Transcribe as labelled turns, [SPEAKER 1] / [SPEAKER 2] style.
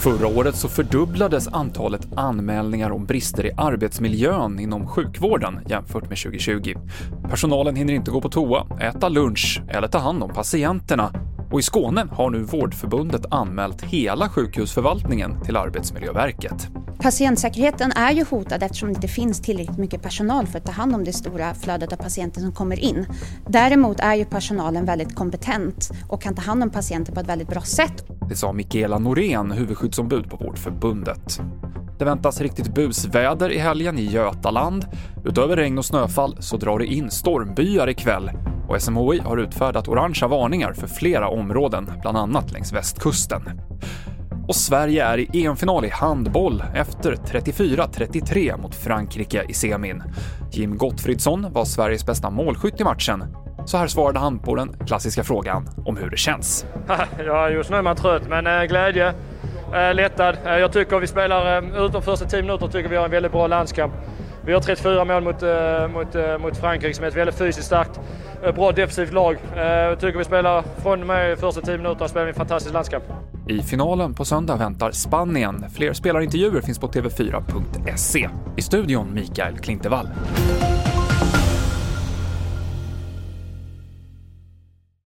[SPEAKER 1] Förra året så fördubblades antalet anmälningar om brister i arbetsmiljön inom sjukvården jämfört med 2020. Personalen hinner inte gå på toa, äta lunch eller ta hand om patienterna och i Skåne har nu Vårdförbundet anmält hela sjukhusförvaltningen till Arbetsmiljöverket.
[SPEAKER 2] Patientsäkerheten är ju hotad eftersom det inte finns tillräckligt mycket personal för att ta hand om det stora flödet av patienter som kommer in. Däremot är ju personalen väldigt kompetent och kan ta hand om patienter på ett väldigt bra sätt.
[SPEAKER 1] Det sa Mikaela Norén, huvudskyddsombud på Vårdförbundet. Det väntas riktigt busväder i helgen i Götaland. Utöver regn och snöfall så drar det in stormbyar ikväll och SMHI har utfärdat orangea varningar för flera områden, bland annat längs västkusten. Och Sverige är i EM-final i handboll efter 34-33 mot Frankrike i semin. Jim Gottfridsson var Sveriges bästa målskytt i matchen. Så här svarade han på den klassiska frågan om hur det känns.
[SPEAKER 3] Ja, just nu är man trött, men eh, glädje, lättad. Eh, jag tycker vi spelar, eh, utom första 10 minuter, tycker vi har en väldigt bra landskamp. Vi har 34 mål mot, mot, mot Frankrike som är ett väldigt fysiskt starkt, bra defensivt lag. Jag tycker vi spelar, från och med första 10 minuterna spelar vi en fantastisk landskamp.
[SPEAKER 1] I finalen på söndag väntar Spanien. Fler spelarintervjuer finns på tv4.se. I studion Mikael Klintevall.